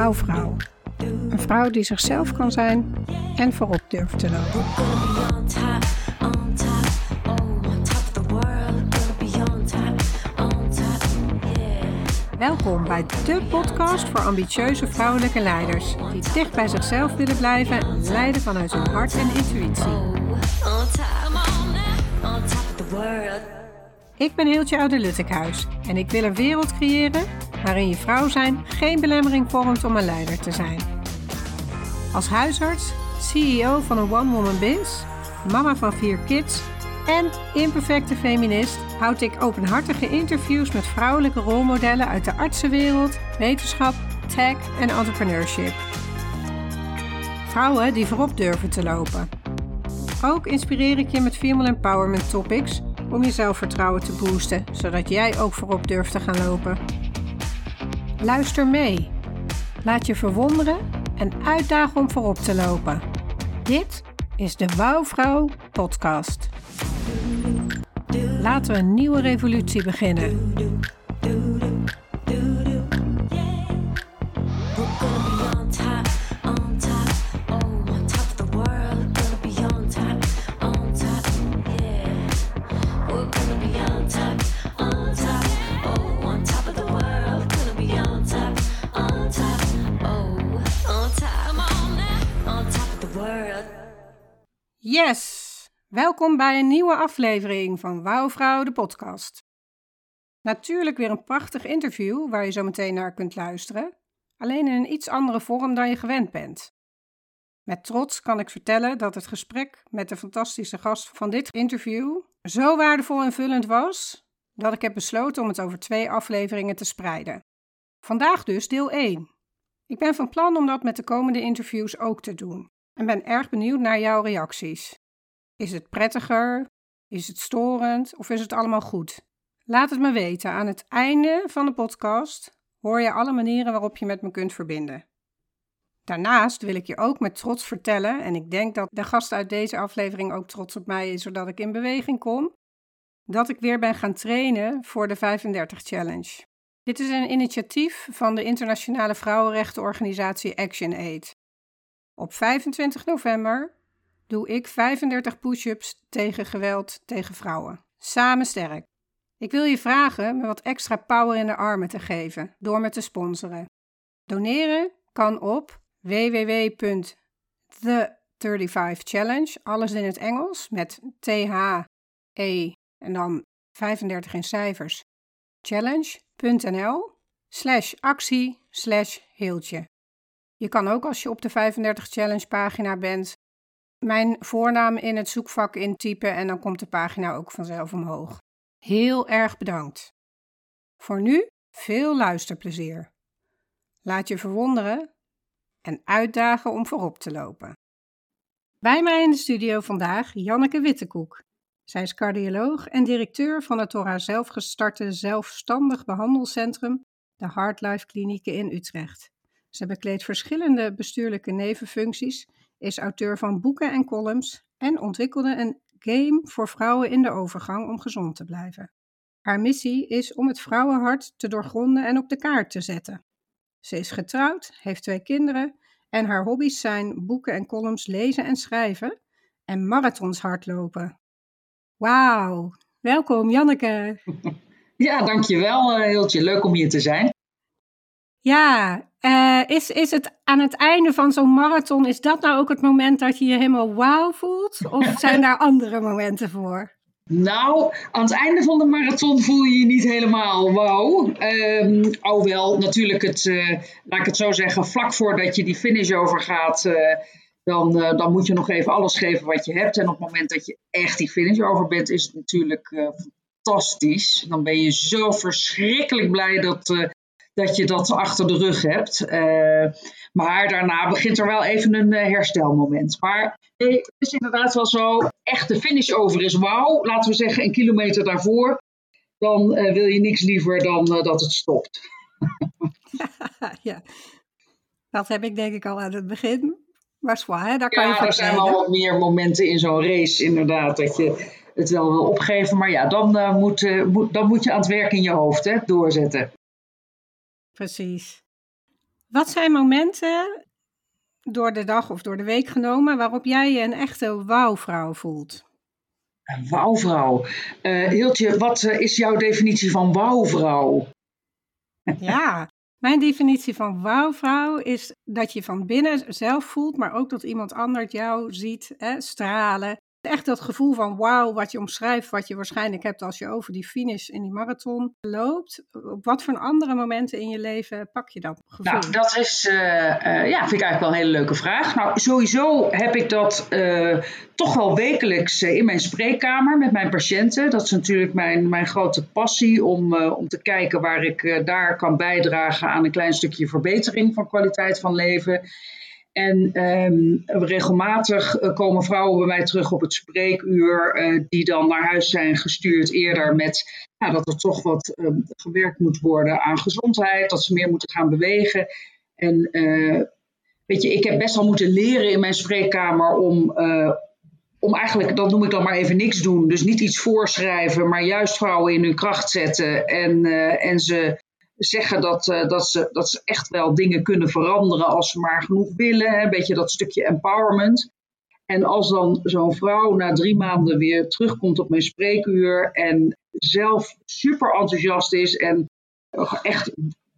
Een vrouw die zichzelf kan zijn en voorop durft te lopen. Welkom bij de podcast voor ambitieuze vrouwelijke leiders die dicht bij zichzelf willen blijven en leiden vanuit hun hart en intuïtie. Ik ben Hiltje Oude Luttekhuis en ik wil een wereld creëren waarin je vrouw zijn geen belemmering vormt om een leider te zijn. Als huisarts, CEO van een one-woman biz, mama van vier kids en imperfecte feminist houd ik openhartige interviews met vrouwelijke rolmodellen uit de artsenwereld, wetenschap, tech en entrepreneurship. Vrouwen die voorop durven te lopen. Ook inspireer ik je met female empowerment topics om je zelfvertrouwen te boosten, zodat jij ook voorop durft te gaan lopen. Luister mee. Laat je verwonderen en uitdagen om voorop te lopen. Dit is de Wouwvrouw podcast. Laten we een nieuwe revolutie beginnen. Yes! Welkom bij een nieuwe aflevering van Wouwvrouw de podcast. Natuurlijk weer een prachtig interview waar je zo meteen naar kunt luisteren, alleen in een iets andere vorm dan je gewend bent. Met trots kan ik vertellen dat het gesprek met de fantastische gast van dit interview zo waardevol en vullend was dat ik heb besloten om het over twee afleveringen te spreiden. Vandaag dus deel 1. Ik ben van plan om dat met de komende interviews ook te doen en ben erg benieuwd naar jouw reacties. Is het prettiger? Is het storend? Of is het allemaal goed? Laat het me weten. Aan het einde van de podcast hoor je alle manieren waarop je met me kunt verbinden. Daarnaast wil ik je ook met trots vertellen, en ik denk dat de gast uit deze aflevering ook trots op mij is, zodat ik in beweging kom, dat ik weer ben gaan trainen voor de 35 Challenge. Dit is een initiatief van de internationale vrouwenrechtenorganisatie ActionAid. Op 25 november doe ik 35 push-ups tegen geweld tegen vrouwen. Samen sterk. Ik wil je vragen me wat extra power in de armen te geven door me te sponsoren. Doneren kan op www.the35challenge, alles in het Engels, met TH, E en dan 35 in cijfers, challenge.nl slash actie heeltje. Je kan ook als je op de 35 Challenge pagina bent, mijn voornaam in het zoekvak intypen en dan komt de pagina ook vanzelf omhoog. Heel erg bedankt. Voor nu veel luisterplezier. Laat je verwonderen en uitdagen om voorop te lopen. Bij mij in de studio vandaag Janneke Wittekoek. Zij is cardioloog en directeur van het door haar zelf gestarte zelfstandig behandelcentrum, de Heartlife Klinieken in Utrecht. Ze bekleedt verschillende bestuurlijke nevenfuncties, is auteur van boeken en columns en ontwikkelde een game voor vrouwen in de overgang om gezond te blijven. Haar missie is om het vrouwenhart te doorgronden en op de kaart te zetten. Ze is getrouwd, heeft twee kinderen en haar hobby's zijn boeken en columns lezen en schrijven en marathons hardlopen. Wauw, welkom Janneke. Ja, dankjewel uh, Hiltje. Leuk om hier te zijn. Ja, uh, is, is het aan het einde van zo'n marathon, is dat nou ook het moment dat je je helemaal wauw voelt? Of zijn daar andere momenten voor? Nou, aan het einde van de marathon voel je je niet helemaal wauw. Um, alhoewel, natuurlijk, het, uh, laat ik het zo zeggen, vlak voordat je die finish overgaat, uh, dan, dan moet je nog even alles geven wat je hebt. En op het moment dat je echt die finish over bent, is het natuurlijk fantastisch. Dan ben je zo verschrikkelijk blij dat, dat je dat achter de rug hebt. Uh, maar daarna begint er wel even een uh, herstelmoment. Maar nee, het is inderdaad wel zo, echt de finish over is wauw. Laten we zeggen een kilometer daarvoor. Dan uh, wil je niks liever dan dat het stopt. ja, dat heb ik denk ik al aan het begin. Maar zwaar, hè? daar kan ja, je van er zijn wel wat meer momenten in zo'n race inderdaad dat je het wel wil opgeven. Maar ja, dan, moet, moet, dan moet je aan het werk in je hoofd hè, doorzetten. Precies. Wat zijn momenten door de dag of door de week genomen waarop jij je een echte wauwvrouw voelt? Een wauwvrouw. Uh, Hiltje, wat uh, is jouw definitie van wauwvrouw? Ja, mijn definitie van wauwvrouw is dat je van binnen zelf voelt, maar ook dat iemand anders jou ziet hè, stralen. Echt dat gevoel van wauw, wat je omschrijft, wat je waarschijnlijk hebt als je over die finish in die marathon loopt. Op wat voor andere momenten in je leven pak je dat gevoel? Nou, dat is, uh, uh, ja, vind ik eigenlijk wel een hele leuke vraag. Nou, sowieso heb ik dat uh, toch wel wekelijks in mijn spreekkamer met mijn patiënten. Dat is natuurlijk mijn, mijn grote passie om, om te kijken waar ik daar kan bijdragen aan een klein stukje verbetering van kwaliteit van leven. En um, regelmatig eh, komen vrouwen bij mij terug op het spreekuur, uh, die dan naar huis zijn gestuurd eerder met dat er toch wat um, gewerkt moet worden aan gezondheid, dat ze meer moeten gaan bewegen. En uh, weet je, ik heb best wel moeten leren in mijn spreekkamer om, om eigenlijk, dat noem ik dan maar even niks doen. Dus niet iets voorschrijven, maar juist vrouwen in hun kracht zetten en, en ze zeggen dat, uh, dat, ze, dat ze echt wel dingen kunnen veranderen als ze maar genoeg willen. Een beetje dat stukje empowerment. En als dan zo'n vrouw na drie maanden weer terugkomt op mijn spreekuur en zelf super enthousiast is en echt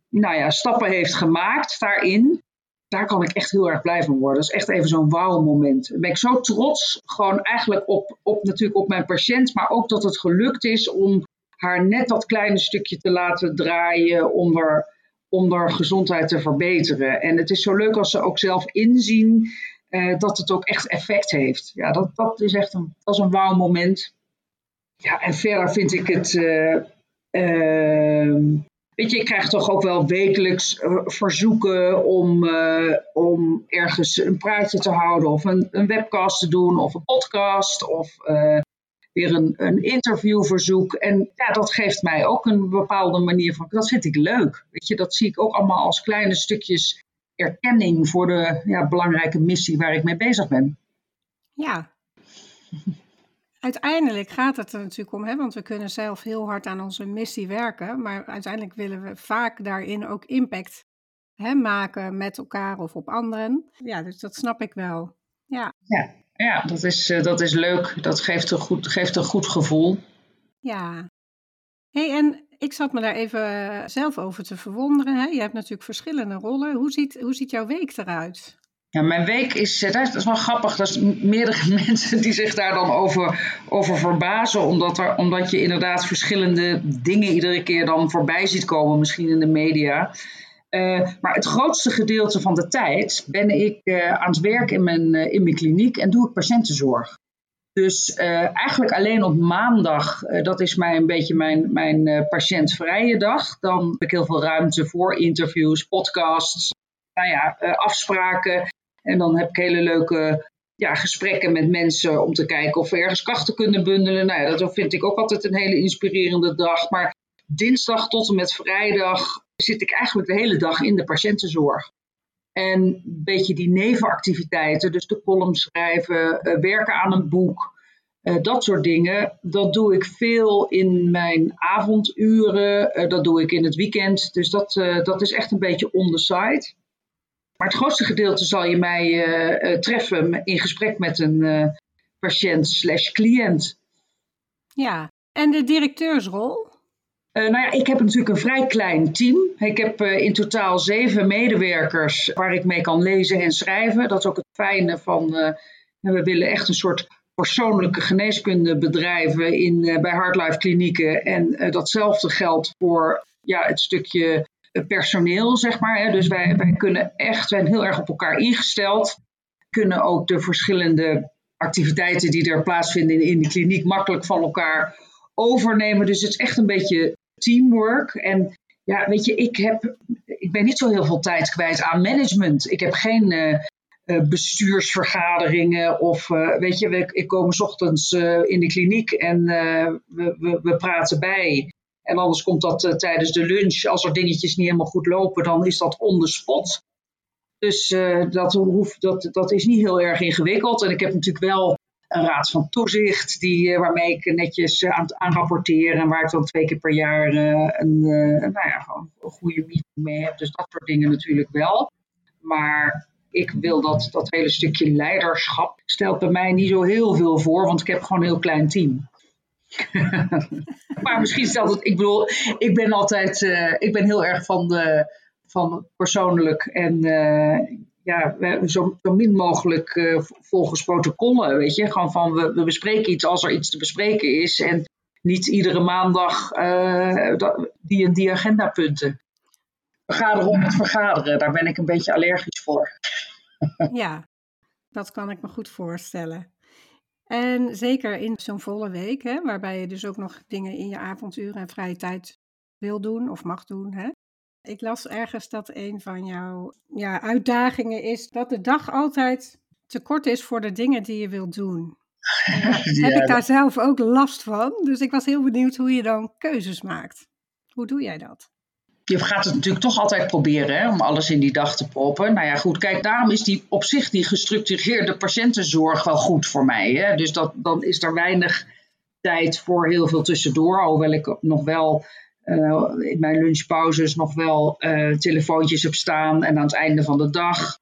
nou ja, stappen heeft gemaakt daarin, daar kan ik echt heel erg blij van worden. Dat is echt even zo'n wauw moment. Dan ben ik zo trots, gewoon eigenlijk op, op, natuurlijk op mijn patiënt, maar ook dat het gelukt is om haar net dat kleine stukje te laten draaien om haar, om gezondheid te verbeteren. En het is zo leuk als ze ook zelf inzien uh, dat het ook echt effect heeft. Ja, dat, dat is echt een, dat is een wauw moment. Ja, en verder vind ik het. Uh, uh, weet je, ik krijg toch ook wel wekelijks verzoeken om, om ergens een praatje te houden, of een, een webcast te doen, of een podcast, of weer een, een interviewverzoek. En ja, dat geeft mij ook een bepaalde manier van, dat vind ik leuk. Weet je, dat zie ik ook allemaal als kleine stukjes erkenning voor de ja, belangrijke missie waar ik mee bezig ben. Ja. Uiteindelijk gaat het er natuurlijk om, hè, want we kunnen zelf heel hard aan onze missie werken, maar uiteindelijk willen we vaak daarin ook impact hè, maken met elkaar of op anderen. Ja, dus dat snap ik wel. Ja. ja. Ja, dat is, uh, dat is leuk. Dat geeft een goed, geeft een goed gevoel. Ja. hey, en ik zat me daar even eh, zelf over te verwonderen. Hè? Je hebt natuurlijk verschillende rollen. Hoe ziet, hoe ziet jouw week eruit? Ja, mijn week is, eh, dat is wel grappig. Dat is meerdere mensen die zich daar dan over, over verbazen. Omdat, er, omdat je inderdaad verschillende dingen iedere keer dan voorbij ziet komen. Misschien in de media. Uh, maar het grootste gedeelte van de tijd ben ik uh, aan het werk in mijn, uh, in mijn kliniek en doe ik patiëntenzorg. Dus eigenlijk alleen op maandag, dat is mij een beetje mijn, mijn patiëntvrije dag. Dan heb ik heel veel ruimte voor interviews, podcasts, nou afspraken. En dan heb ik hele leuke ja, gesprekken met mensen om te kijken of we ergens krachten kunnen bundelen. Nou ja, dat vind ik ook altijd een hele inspirerende dag. Maar dinsdag tot en met vrijdag zit ik eigenlijk de hele dag in de patiëntenzorg. En een beetje die nevenactiviteiten, dus de column schrijven, uh, werken aan een boek, uh, dat soort dingen, dat doe ik veel in mijn avonduren, uh, dat doe ik in het weekend. Dus dat, dat is echt een beetje on the side. Maar het grootste gedeelte zal je mij treffen in gesprek met een patiënt slash cliënt. Ja, en de directeursrol? Uh, nou ja, ik heb natuurlijk een vrij klein team. Ik heb uh, in totaal zeven medewerkers waar ik mee kan lezen en schrijven. Dat is ook het fijne van, uh, we willen echt een soort persoonlijke geneeskunde bedrijven in, bij Hardlife klinieken. En datzelfde geldt voor ja, het stukje personeel, zeg maar. Hè. Dus wij, wij kunnen echt, zijn heel erg op elkaar ingesteld. Kunnen ook de verschillende activiteiten die er plaatsvinden in, in de kliniek makkelijk van elkaar overnemen. Dus het is echt een beetje teamwork. En ja, weet je, ik, heb, ik ben niet zo heel veel tijd kwijt aan management. Ik heb geen uh, bestuursvergaderingen of uh, weet je, ik, ik kom ochtends in de kliniek en we, we, we, praten bij. En anders komt dat tijdens de lunch. Als er dingetjes niet helemaal goed lopen, dan is dat on the spot. Dus dat, hoeft, dat, dat is niet heel erg ingewikkeld. En ik heb natuurlijk wel een raad van toezicht die, waarmee ik netjes aan, aan rapporteer en waar ik dan twee keer per jaar een, nou ja, een goede meeting mee heb. Dus dat soort dingen natuurlijk wel. Maar ik wil dat, dat hele stukje leiderschap stelt bij mij niet zo heel veel voor, want ik heb gewoon een heel klein team. maar misschien stelt het, ik bedoel, ik ben altijd, ik ben heel erg van, de, van persoonlijk en ja, zo, zo, min mogelijk uh, volgens protocollen, weet je. Gewoon van, we, we, bespreken iets als er iets te bespreken is en niet iedere maandag die en die agendapunten. Vergaderen om het vergaderen, daar ben ik een beetje allergisch voor. ja, dat kan ik me goed voorstellen. En zeker in zo'n volle week, hè, waarbij je dus ook nog dingen in je avonduren en vrije tijd wil doen of mag doen. Hè. Ik las ergens dat een van jouw ja, uitdagingen is dat de dag altijd te kort is voor de dingen die je wilt doen. ja, heb ik daar zelf ook last van. Dus ik was heel benieuwd hoe je dan keuzes maakt. Hoe doe jij dat? je gaat het natuurlijk toch altijd proberen hè, om alles in die dag te proppen. Nou ja, goed, kijk, daarom is die op zich die gestructureerde patiëntenzorg wel goed voor mij. Hè. Dus dat, dan is er weinig tijd voor heel veel tussendoor. Hoewel ik nog wel in mijn lunchpauzes nog wel uh, telefoontjes heb staan. En aan het einde van de dag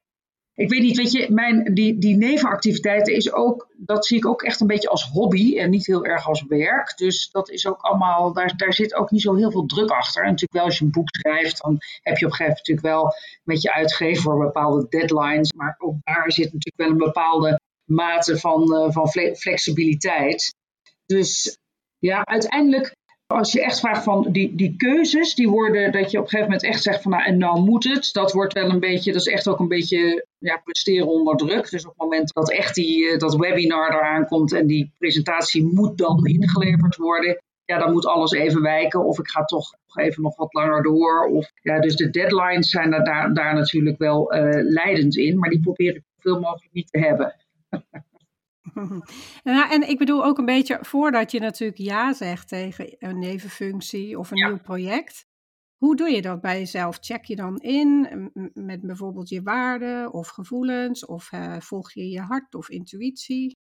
ik weet niet, weet je, mijn, die, die nevenactiviteiten is ook, dat zie ik ook echt een beetje als hobby en niet heel erg als werk. Dus dat is ook allemaal, daar, daar zit ook niet zo heel veel druk achter. En natuurlijk wel als je een boek schrijft, dan heb je op een gegeven moment natuurlijk wel met je uitgever voor bepaalde deadlines. Maar ook daar zit natuurlijk wel een bepaalde mate van, uh, van flexibiliteit. Dus ja, uiteindelijk als je echt vraagt van die, die keuzes, die worden dat je op een gegeven moment echt zegt van nou en nou moet het. Dat wordt wel een beetje, dat is echt ook een beetje ja, presteren onder druk. Dus op het moment dat echt die, eh, dat webinar eraan komt en die presentatie moet dan ingeleverd worden. Ja, dan moet alles even wijken of ik ga toch even nog wat langer door. Of, ja, dus de deadlines zijn daar, daar natuurlijk wel uh, leidend in, maar die probeer ik zoveel mogelijk niet te hebben. Nou, en ik bedoel ook een beetje voordat je natuurlijk ja zegt tegen een nevenfunctie of een nieuw project. Hoe doe je dat bij jezelf? Check je dan in met bijvoorbeeld je waarden of gevoelens? Of uh, volg je je hart of intuïtie?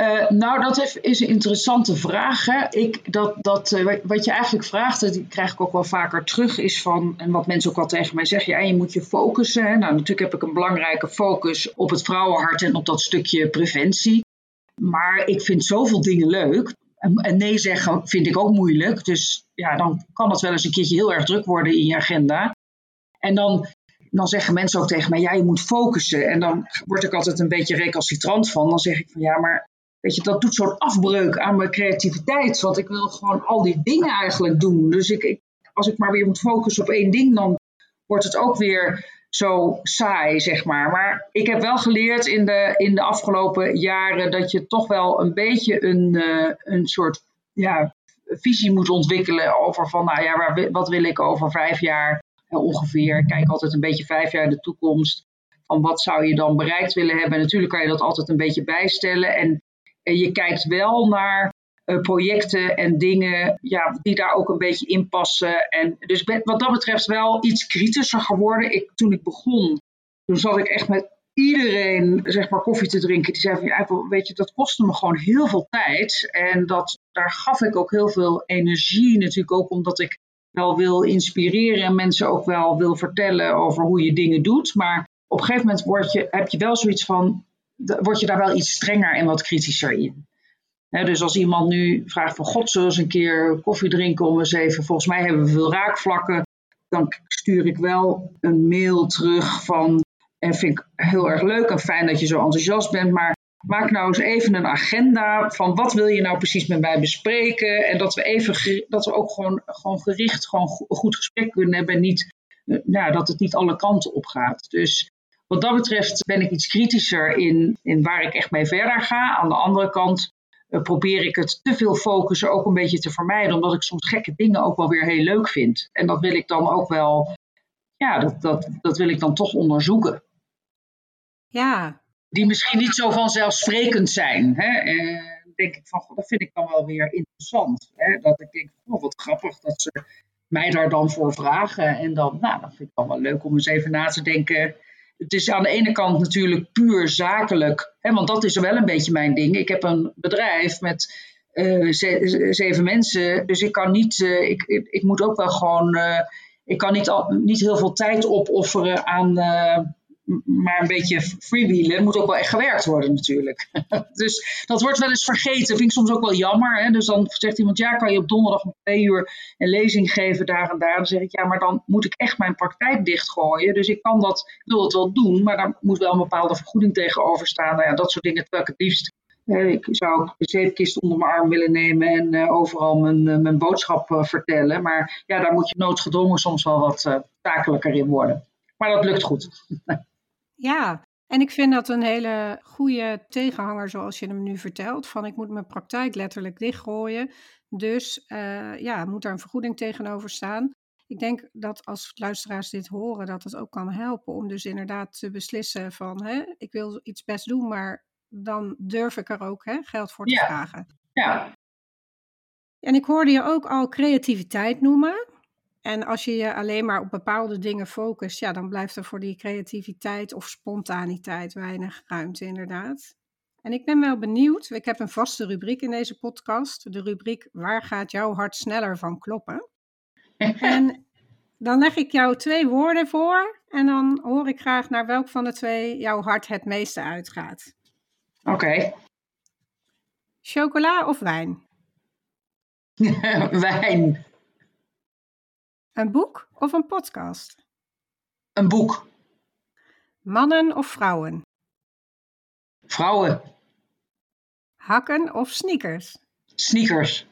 Uh, nou, dat is een interessante vraag. Hè. Ik, dat, dat, uh, wat je eigenlijk vraagt, dat krijg ik ook wel vaker terug, is van, en wat mensen ook wel tegen mij zeggen, ja, je moet je focussen. Hè. Nou, natuurlijk heb ik een belangrijke focus op het vrouwenhart en op dat stukje preventie. Maar ik vind zoveel dingen leuk. En nee zeggen vind ik ook moeilijk. Dus ja, dan kan het wel eens een keertje heel erg druk worden in je agenda. En dan, dan zeggen mensen ook tegen mij, ja, je moet focussen. En dan word ik altijd een beetje recalcitrant van. Dan zeg ik van, ja, maar weet je, dat doet zo'n afbreuk aan mijn creativiteit. Want ik wil gewoon al die dingen eigenlijk doen. Dus ik, ik, als ik maar weer moet focussen op één ding, dan wordt het ook weer zo saai, zeg maar. Maar ik heb wel geleerd in de, in de afgelopen jaren dat je toch wel een beetje een, uh, een soort ja, visie moet ontwikkelen over van, nou ja, waar, wat wil ik over vijf jaar ongeveer. Kijk altijd een beetje vijf jaar in de toekomst. Van wat zou je dan bereikt willen hebben? natuurlijk kan je dat altijd een beetje bijstellen. En, en je kijkt wel naar projecten en dingen ja, die daar ook een beetje in passen. En dus ben, wat dat betreft wel iets kritischer geworden. Ik, toen ik begon, toen zat ik echt met iedereen zeg maar koffie te drinken. Die zei van weet je, dat kostte me gewoon heel veel tijd. En dat, daar gaf ik ook heel veel energie natuurlijk ook omdat ik wel wil inspireren en mensen ook wel wil vertellen over hoe je dingen doet. Maar op een gegeven moment word je, heb je wel zoiets van, word je daar wel iets strenger en wat kritischer in dus als iemand nu vraagt van God, zullen we eens een keer koffie drinken om eens even, volgens mij hebben we veel raakvlakken, dan stuur ik wel een mail terug van, en vind ik heel erg leuk en fijn dat je zo enthousiast bent, maar maak nou eens even een agenda van wat wil je nou precies met mij bespreken en dat we even, dat we ook gewoon, gewoon gericht gewoon een goed gesprek kunnen hebben en niet, nou, dat het niet alle kanten op gaat. Dus wat dat betreft ben ik iets kritischer in, in waar ik echt mee verder ga. Aan de andere kant probeer ik het te veel focussen ook een beetje te vermijden, omdat ik soms gekke dingen ook wel weer heel leuk vind. En dat wil ik dan ook wel, ja, dat, dat, dat wil ik dan toch onderzoeken. Ja. Die misschien niet zo vanzelfsprekend zijn. Hè? Uh, denk ik van, dat vind ik dan wel weer interessant. Hè? Dat ik denk, oh, wat grappig dat ze mij daar dan voor vragen. En dan, nou, dat vind ik dan wel leuk om eens even na te denken het is aan de ene kant natuurlijk puur zakelijk, hè, want dat is wel een beetje mijn ding. Ik heb een bedrijf met uh, zeven mensen, dus ik kan niet, uh, ik, ik, moet ook wel gewoon, uh, ik kan niet, al, niet heel veel tijd opofferen aan maar een beetje freewheelen. Moet ook wel echt gewerkt worden natuurlijk. dus dat wordt wel eens vergeten. Vind ik soms ook wel jammer. Hè? Dus dan zegt iemand, ja, kan je op donderdag om twee uur een lezing geven daar en daar. Dan zeg ik, ja, maar dan moet ik echt mijn praktijk dichtgooien. Dus ik kan dat, wil het wel doen, maar daar moet wel een bepaalde vergoeding tegenover staan. Nou ja, dat soort dingen, terwijl ik het liefst ik zou de zeepkist onder mijn arm willen nemen en uh, overal mijn, uh, mijn boodschap uh, vertellen. Maar ja, daar moet je noodgedwongen soms wel wat zakelijker in worden. Maar dat lukt goed. Ja, en ik vind dat een hele goede tegenhanger zoals je hem nu vertelt. Van ik moet mijn praktijk letterlijk dichtgooien. Dus uh, ja, moet daar een vergoeding tegenover staan. Ik denk dat als luisteraars dit horen, dat het ook kan helpen om dus inderdaad te beslissen van hè, ik wil iets best doen, maar dan durf ik er ook hè, geld voor te ja. vragen. Ja. En ik hoorde je ook al creativiteit noemen. En als je je alleen maar op bepaalde dingen focust, ja, dan blijft er voor die creativiteit of spontaniteit weinig ruimte, inderdaad. En ik ben wel benieuwd, ik heb een vaste rubriek in deze podcast, de rubriek Waar gaat jouw hart sneller van kloppen? en dan leg ik jou twee woorden voor en dan hoor ik graag naar welk van de twee jouw hart het meeste uitgaat. Oké. Okay. Chocola of wijn? wijn. Een boek of een podcast? Een boek. Mannen of vrouwen? Vrouwen. Hakken of sneakers? Sneakers.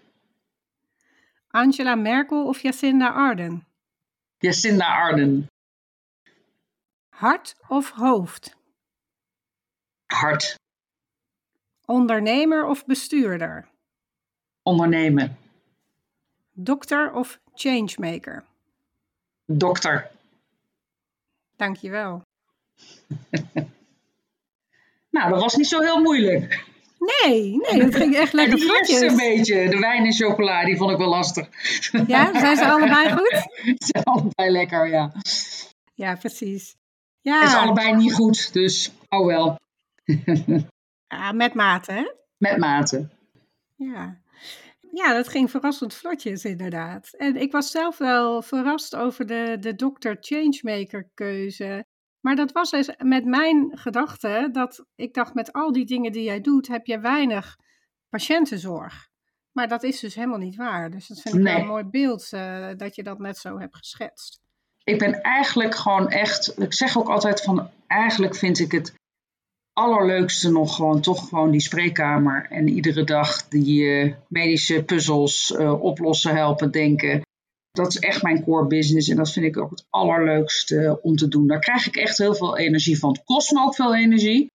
Angela Merkel of Jacinda Arden? Jacinda Arden. Hart of hoofd? Hart. Ondernemer of bestuurder? Ondernemen. Dokter of changemaker? Dokter. Dankjewel. nou, dat was niet zo heel moeilijk. Nee, nee, dat ging echt lekker vlotjes. eerste een beetje, de wijn en chocola, die vond ik wel lastig. Ja, zijn ze allebei goed? Ze zijn allebei lekker, ja. Ja, precies. Het Ja, is allebei niet goed, dus oh wel. ja, met mate, hè? Met mate. Ja. Ja, dat ging verrassend vlotjes inderdaad. En ik was zelf wel verrast over de, de dokter changemaker keuze. Maar dat was dus met mijn gedachte dat ik dacht met al die dingen die jij doet, heb je weinig patiëntenzorg. Maar dat is dus helemaal niet waar. Dus dat vind ik wel een mooi beeld eh, dat je dat net zo hebt geschetst. Ik ben eigenlijk gewoon echt, ik zeg ook altijd van, eigenlijk vind ik het allerleukste nog gewoon toch gewoon die spreekkamer. En iedere dag die eh, medische puzzels eh, oplossen, helpen, denken. Dat is echt mijn core business en dat vind ik ook het allerleukste eh, om te doen. Daar krijg ik echt heel veel energie van. Het kost me ook veel energie.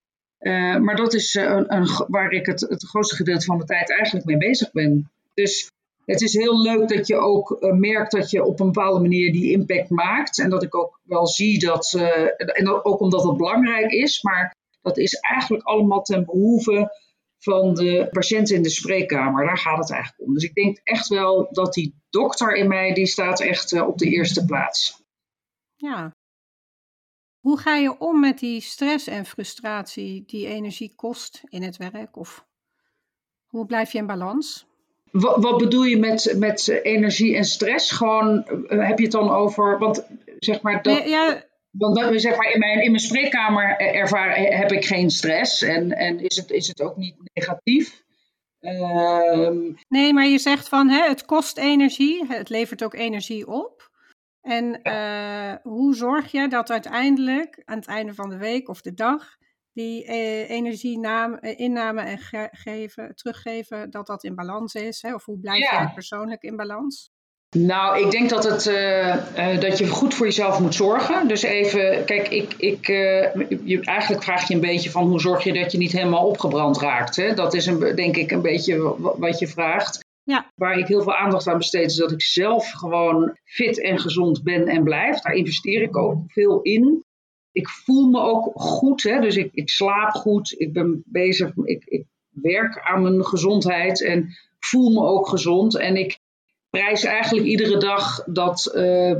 Maar dat is een, waar ik het, het grootste gedeelte van de tijd eigenlijk mee bezig ben. Dus het is heel leuk dat je ook merkt dat je op een bepaalde manier die impact maakt. En dat ik ook wel zie dat, en ook omdat het belangrijk is, maar dat is eigenlijk allemaal ten behoeve van de patiënten in de spreekkamer. Daar gaat het eigenlijk om. Dus ik denk echt wel dat die dokter in mij, die staat echt eh, op de eerste plaats. Ja. Hoe ga je om met die stress en frustratie die energie kost in het werk? Of hoe blijf je in balans? Wat, wat bedoel je met, met eh, energie en stress? Gewoon, eh, heb je het dan over, want zeg maar, dat, Ja, ja, want dat, zeg maar in, mijn, in mijn spreekkamer eh, ervaar, heb ik geen stress en, en is, het, is het ook niet negatief. Ehm, nee, maar je zegt van hè, het kost energie, het levert ook energie op. En eh, hoe zorg je dat uiteindelijk aan het einde van de week of de dag die eh, energiename, eh, inname en ge- geven, teruggeven, dat dat in balans is? Hè? Of hoe blijf Ja. jij persoonlijk in balans? Nou, ik denk dat, het, eh, eh, dat je goed voor jezelf moet zorgen. Dus even, kijk, ik, ik, eh, je, eigenlijk vraag je een beetje van hoe zorg je dat je niet helemaal opgebrand raakt. Hè? Dat is een, denk ik een beetje wa- wat je vraagt. Ja. Waar ik heel veel aandacht aan besteed is dat ik zelf gewoon fit en gezond ben en blijf. Daar investeer ik ook veel in. Ik voel me ook goed, hè? dus ik, ik slaap goed. Ik ben bezig, ik, ik werk aan mijn gezondheid en voel me ook gezond. En ik prijs eigenlijk iedere dag, dat uh,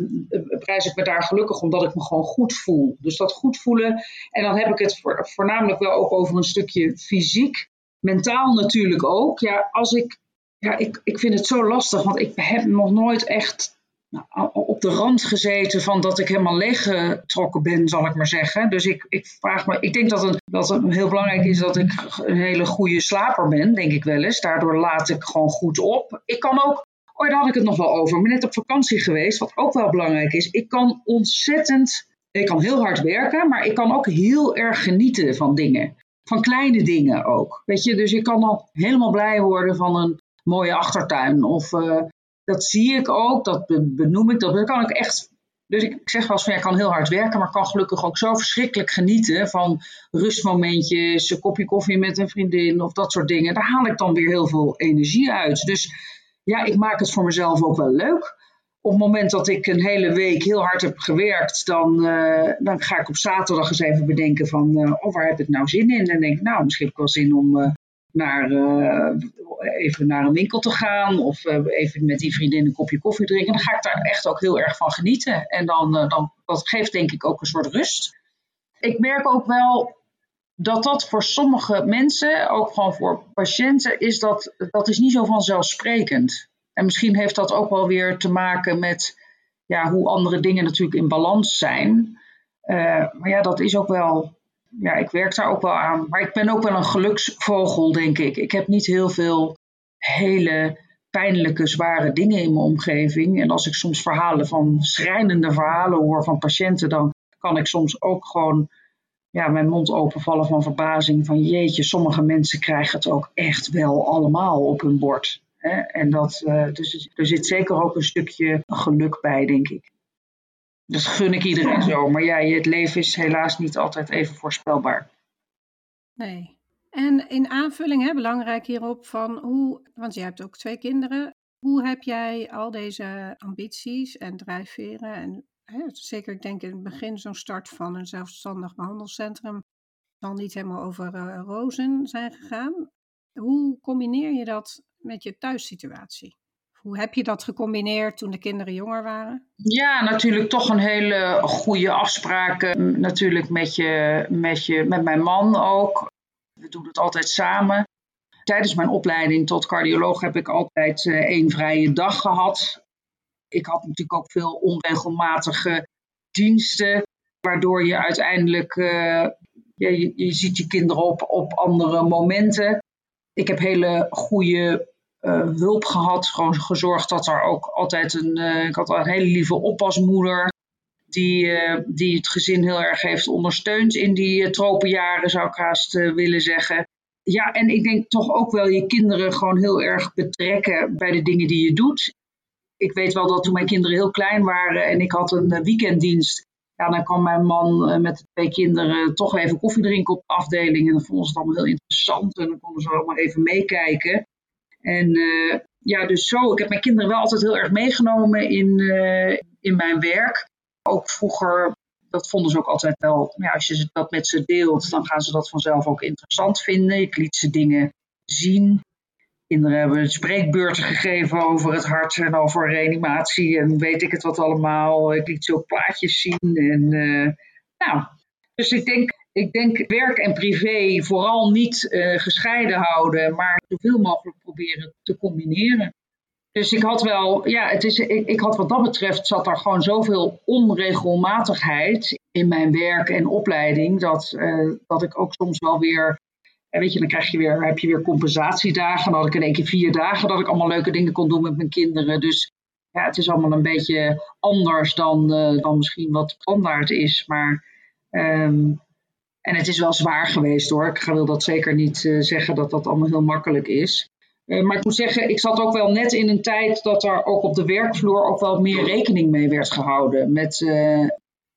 prijs ik me daar gelukkig omdat ik me gewoon goed voel. Dus dat goed voelen. En dan heb ik het voornamelijk wel ook over een stukje fysiek. Mentaal natuurlijk ook. Ja, als ik, ja ik, ik vind het zo lastig, want ik heb nog nooit echt nou, op de rand gezeten van dat ik helemaal leeggetrokken ben, zal ik maar zeggen. Dus ik, ik vraag me, ik denk dat het, dat het heel belangrijk is dat ik een hele goede slaper ben, denk ik wel eens. Daardoor laat ik gewoon goed op. Ik kan ook, oh daar had ik het nog wel over, maar net op vakantie geweest, wat ook wel belangrijk is. Ik kan ontzettend, ik kan heel hard werken, maar ik kan ook heel erg genieten van dingen. Van kleine dingen ook. Weet je, dus ik kan al helemaal blij worden van een mooie achtertuin of uh, dat zie ik ook, dat benoem ik, dat kan ik echt. Dus ik zeg wel eens van ik kan heel hard werken, maar kan gelukkig ook zo verschrikkelijk genieten van rustmomentjes, een kopje koffie met een vriendin of dat soort dingen. Daar haal ik dan weer heel veel energie uit. Dus ja, ik maak het voor mezelf ook wel leuk. Op het moment dat ik een hele week heel hard heb gewerkt, dan, uh, dan ga ik op zaterdag eens even bedenken van, uh, waar heb ik nou zin in? En dan denk ik, nou, misschien heb ik wel zin om uh, naar, even naar een winkel te gaan of even met die vriendin een kopje koffie drinken. Dan ga ik daar echt ook heel erg van genieten. En dan, dan dat geeft denk ik ook een soort rust. Ik merk ook wel dat dat voor sommige mensen, ook gewoon voor patiënten, is dat, dat is niet zo vanzelfsprekend. En misschien heeft dat ook wel weer te maken met ja, hoe andere dingen natuurlijk in balans zijn. maar ja, dat is ook wel ja, ik werk daar ook wel aan. Maar ik ben ook wel een geluksvogel, denk ik. Ik heb niet heel veel hele pijnlijke, zware dingen in mijn omgeving. En als ik soms verhalen van schrijnende verhalen hoor van patiënten, dan kan ik soms ook gewoon ja, mijn mond openvallen van verbazing. Van jeetje, sommige mensen krijgen het ook echt wel allemaal op hun bord. Hè? En dat, uh, dus er zit zeker ook een stukje geluk bij, denk ik. Dat gun ik iedereen zo. Maar ja, het leven is helaas niet altijd even voorspelbaar. Nee. En in aanvulling, hè, belangrijk hierop, van hoe, want je hebt ook twee kinderen. Hoe heb jij al deze ambities en drijfveren en zeker ik denk in het begin zo'n start van een zelfstandig behandelcentrum zal niet helemaal over uh, rozen zijn gegaan. Hoe combineer je dat met je thuissituatie? Hoe heb je dat gecombineerd toen de kinderen jonger waren? Ja, natuurlijk toch een hele goede afspraken. Natuurlijk met, je, met, je, met mijn man ook. We doen het altijd samen. Tijdens mijn opleiding tot cardioloog heb ik altijd uh, één vrije dag gehad. Ik had natuurlijk ook veel onregelmatige diensten, waardoor je uiteindelijk, uh, je, ziet je kinderen op, op andere momenten. Ik heb hele goede uh, hulp gehad. Gewoon gezorgd dat er ook altijd een. Uh, ik had een hele lieve oppasmoeder. Die, die het gezin heel erg heeft ondersteund in die tropenjaren, zou ik haast willen zeggen. Ja, en ik denk toch ook wel je kinderen gewoon heel erg betrekken bij de dingen die je doet. Ik weet wel dat toen mijn kinderen heel klein waren en ik had een weekenddienst. Ja, dan kwam mijn man met de twee kinderen toch even koffie drinken op de afdeling. En dan vonden ze het allemaal heel interessant. En dan konden ze allemaal even meekijken. En uh, ja, dus zo. Ik heb mijn kinderen wel altijd heel erg meegenomen in, in mijn werk. Ook vroeger, dat vonden ze ook altijd wel. Ja, als je dat met ze deelt, dan gaan ze dat vanzelf ook interessant vinden. Ik liet ze dingen zien. Kinderen hebben spreekbeurten gegeven over het hart en over reanimatie en weet ik het wat allemaal. Ik liet ze ook plaatjes zien. En, uh, nou, dus ik denk ik denk werk en privé vooral niet uh, gescheiden houden, maar zoveel mogelijk proberen te combineren. Dus ik had wel, ja, het is, ik, ik had wat dat betreft, zat er gewoon zoveel onregelmatigheid in mijn werk en opleiding, dat, uh, dat ik ook soms wel weer, weet je, dan krijg je weer, heb je weer compensatiedagen. Dan had ik in één keer vier dagen dat ik allemaal leuke dingen kon doen met mijn kinderen. Dus ja, het is allemaal een beetje anders dan, uh, dan misschien wat standaard is. Maar um, en het is wel zwaar geweest hoor. Ik wil dat zeker niet uh, zeggen dat dat allemaal heel makkelijk is. Uh, maar ik moet zeggen, ik zat ook wel net in een tijd dat er ook op de werkvloer ook wel meer rekening mee werd gehouden. Met, uh,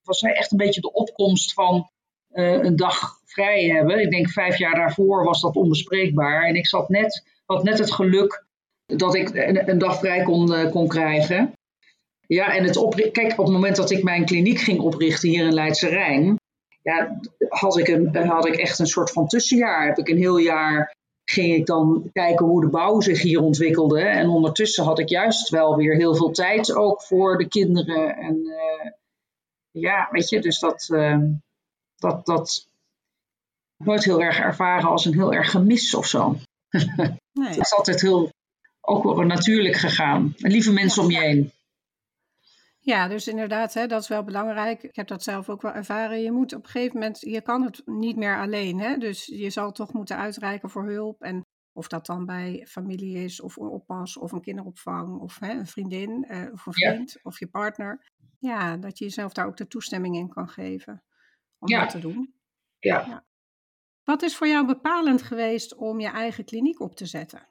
was echt een beetje de opkomst van een dag vrij hebben. Ik denk vijf jaar daarvoor was dat onbespreekbaar. En ik zat net, had net het geluk dat ik een, dag vrij kon, kon krijgen. Ja, en het kijk, op het moment dat ik mijn kliniek ging oprichten hier in Leidse Rijn, ja, had ik, een, had ik echt een soort van tussenjaar. Heb ik een heel jaar ging ik dan kijken hoe de bouw zich hier ontwikkelde. En ondertussen had ik juist wel weer heel veel tijd ook voor de kinderen. En uh, ja, weet je, dus dat, uh, dat, dat nooit heel erg ervaren als een heel erg gemis of zo. Nee. het is altijd heel, ook wel natuurlijk gegaan. En lieve mensen om je heen. Ja, dus inderdaad, hè, dat is wel belangrijk. Ik heb dat zelf ook wel ervaren. Je moet op een gegeven moment, je kan het niet meer alleen. Hè? Dus je zal toch moeten uitreiken voor hulp. En of dat dan bij familie is, of een oppas, of een kinderopvang, of hè, een vriendin, uh, of een vriend, of je partner. Ja, dat je jezelf daar ook de toestemming in kan geven om ja. dat te doen. Ja. ja. Wat is voor jou bepalend geweest om je eigen kliniek op te zetten?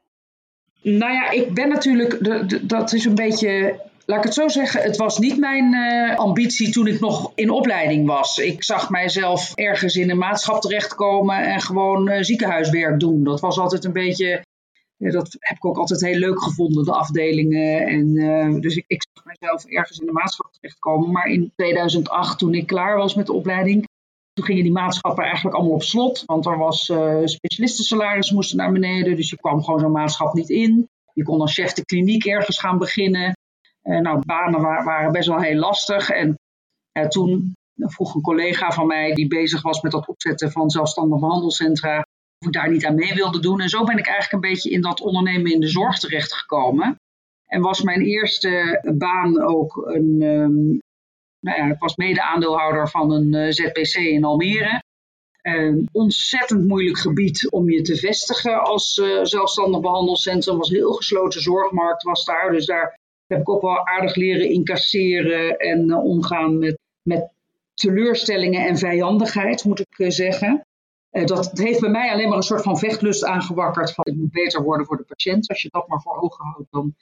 Nou ja, ik ben natuurlijk, dat is een beetje Laat ik het zo zeggen, het was niet mijn uh, ambitie toen ik nog in opleiding was. Ik zag mijzelf ergens in een maatschap terechtkomen en gewoon uh, ziekenhuiswerk doen. Dat was altijd een beetje, dat heb ik ook altijd heel leuk gevonden, de afdelingen. En, dus ik, ik zag mijzelf ergens in de maatschap terechtkomen. Maar in 2008, toen ik klaar was met de opleiding, toen gingen die maatschappen eigenlijk allemaal op slot. Want er was specialistensalaris moesten naar beneden, dus je kwam gewoon zo'n maatschap niet in. Je kon als chef de kliniek ergens gaan beginnen. Uh, nou, banen waren best wel heel lastig. En uh, toen vroeg een collega van mij die bezig was met het opzetten van zelfstandige behandelcentra, of ik daar niet aan mee wilde doen. En zo ben ik eigenlijk een beetje in dat ondernemen in de zorg terechtgekomen. En was mijn eerste baan ook een. Um, nou ja, ik was mede-aandeelhouder van een uh, ZPC in Almere. Een ontzettend moeilijk gebied om je te vestigen als uh, zelfstandig behandelcentrum. was heel gesloten zorgmarkt was daar. Dus daar heb ik ook wel aardig leren incasseren en uh, omgaan met, met teleurstellingen en vijandigheid, moet ik zeggen. Dat heeft bij mij alleen maar een soort van vechtlust aangewakkerd van het moet beter worden voor de patiënt. Als je dat maar voor ogen houdt, dan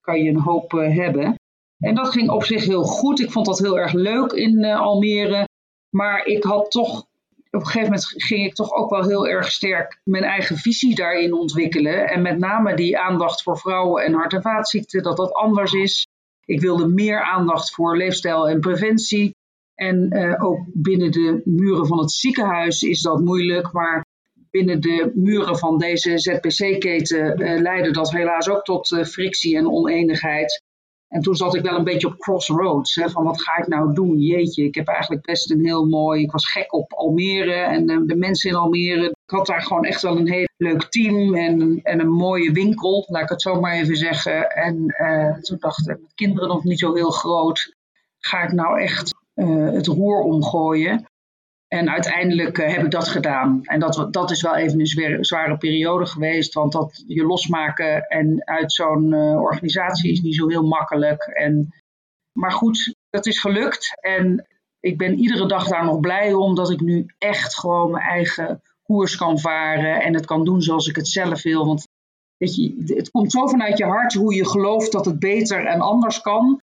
kan je een hoop hebben. En dat ging op zich heel goed. Ik vond dat heel erg leuk in Almere. Maar ik had toch op een gegeven moment ging ik toch ook wel heel erg sterk mijn eigen visie daarin ontwikkelen. En met name die aandacht voor vrouwen en hart- en vaatziekten, dat dat anders is. Ik wilde meer aandacht voor leefstijl en preventie. En uh, ook binnen de muren van het ziekenhuis is dat moeilijk. Maar binnen de muren van deze ZPC-keten uh, leidde dat helaas ook tot frictie en oneenigheid. En toen zat ik wel een beetje op crossroads. Hè, van wat ga ik nou doen? Jeetje, ik heb eigenlijk best een heel mooi. Ik was gek op Almere en de, de mensen in Almere. Ik had daar gewoon echt wel een heel leuk team en, en een mooie winkel, laat ik het zo maar even zeggen. En uh, toen dacht ik, met kinderen nog niet zo heel groot, ga ik nou echt uh, het roer omgooien? En uiteindelijk uh, heb ik dat gedaan. En dat, dat is wel even een zware periode geweest. Want dat je losmaken en uit zo'n uh, organisatie is niet zo heel makkelijk. En, maar goed, dat is gelukt. En ik ben iedere dag daar nog blij om dat ik nu echt gewoon mijn eigen koers kan varen. En het kan doen zoals ik het zelf wil. Want je, het komt zo vanuit je hart hoe je gelooft dat het beter en anders kan.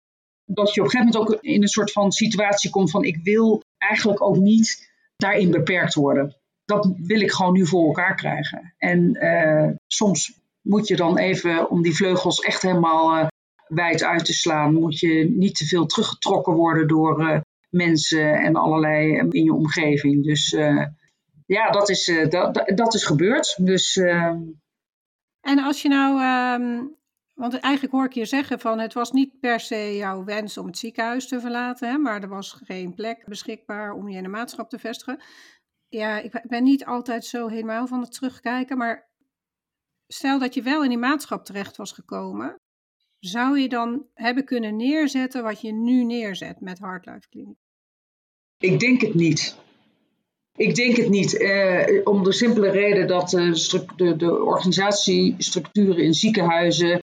Dat je op een gegeven moment ook in een soort van situatie komt van ik wil eigenlijk ook niet daarin beperkt worden. Dat wil ik gewoon nu voor elkaar krijgen. En uh, soms moet je dan even, om die vleugels echt helemaal uh, wijd uit te slaan, moet je niet te veel teruggetrokken worden door uh, mensen en allerlei in je omgeving. Dus ja, dat is, dat, dat is gebeurd. Dus, en als je nou um... Want eigenlijk hoor ik je zeggen van het was niet per se jouw wens om het ziekenhuis te verlaten, hè, maar er was geen plek beschikbaar om je in de maatschap te vestigen. Ja, ik ben niet altijd zo helemaal van het terugkijken, maar stel dat je wel in die maatschap terecht was gekomen, zou je dan hebben kunnen neerzetten wat je nu neerzet met Heartlife Clinic? Ik denk het niet. Ik denk het niet. Eh, om de simpele reden dat uh, de, de organisatiestructuren in ziekenhuizen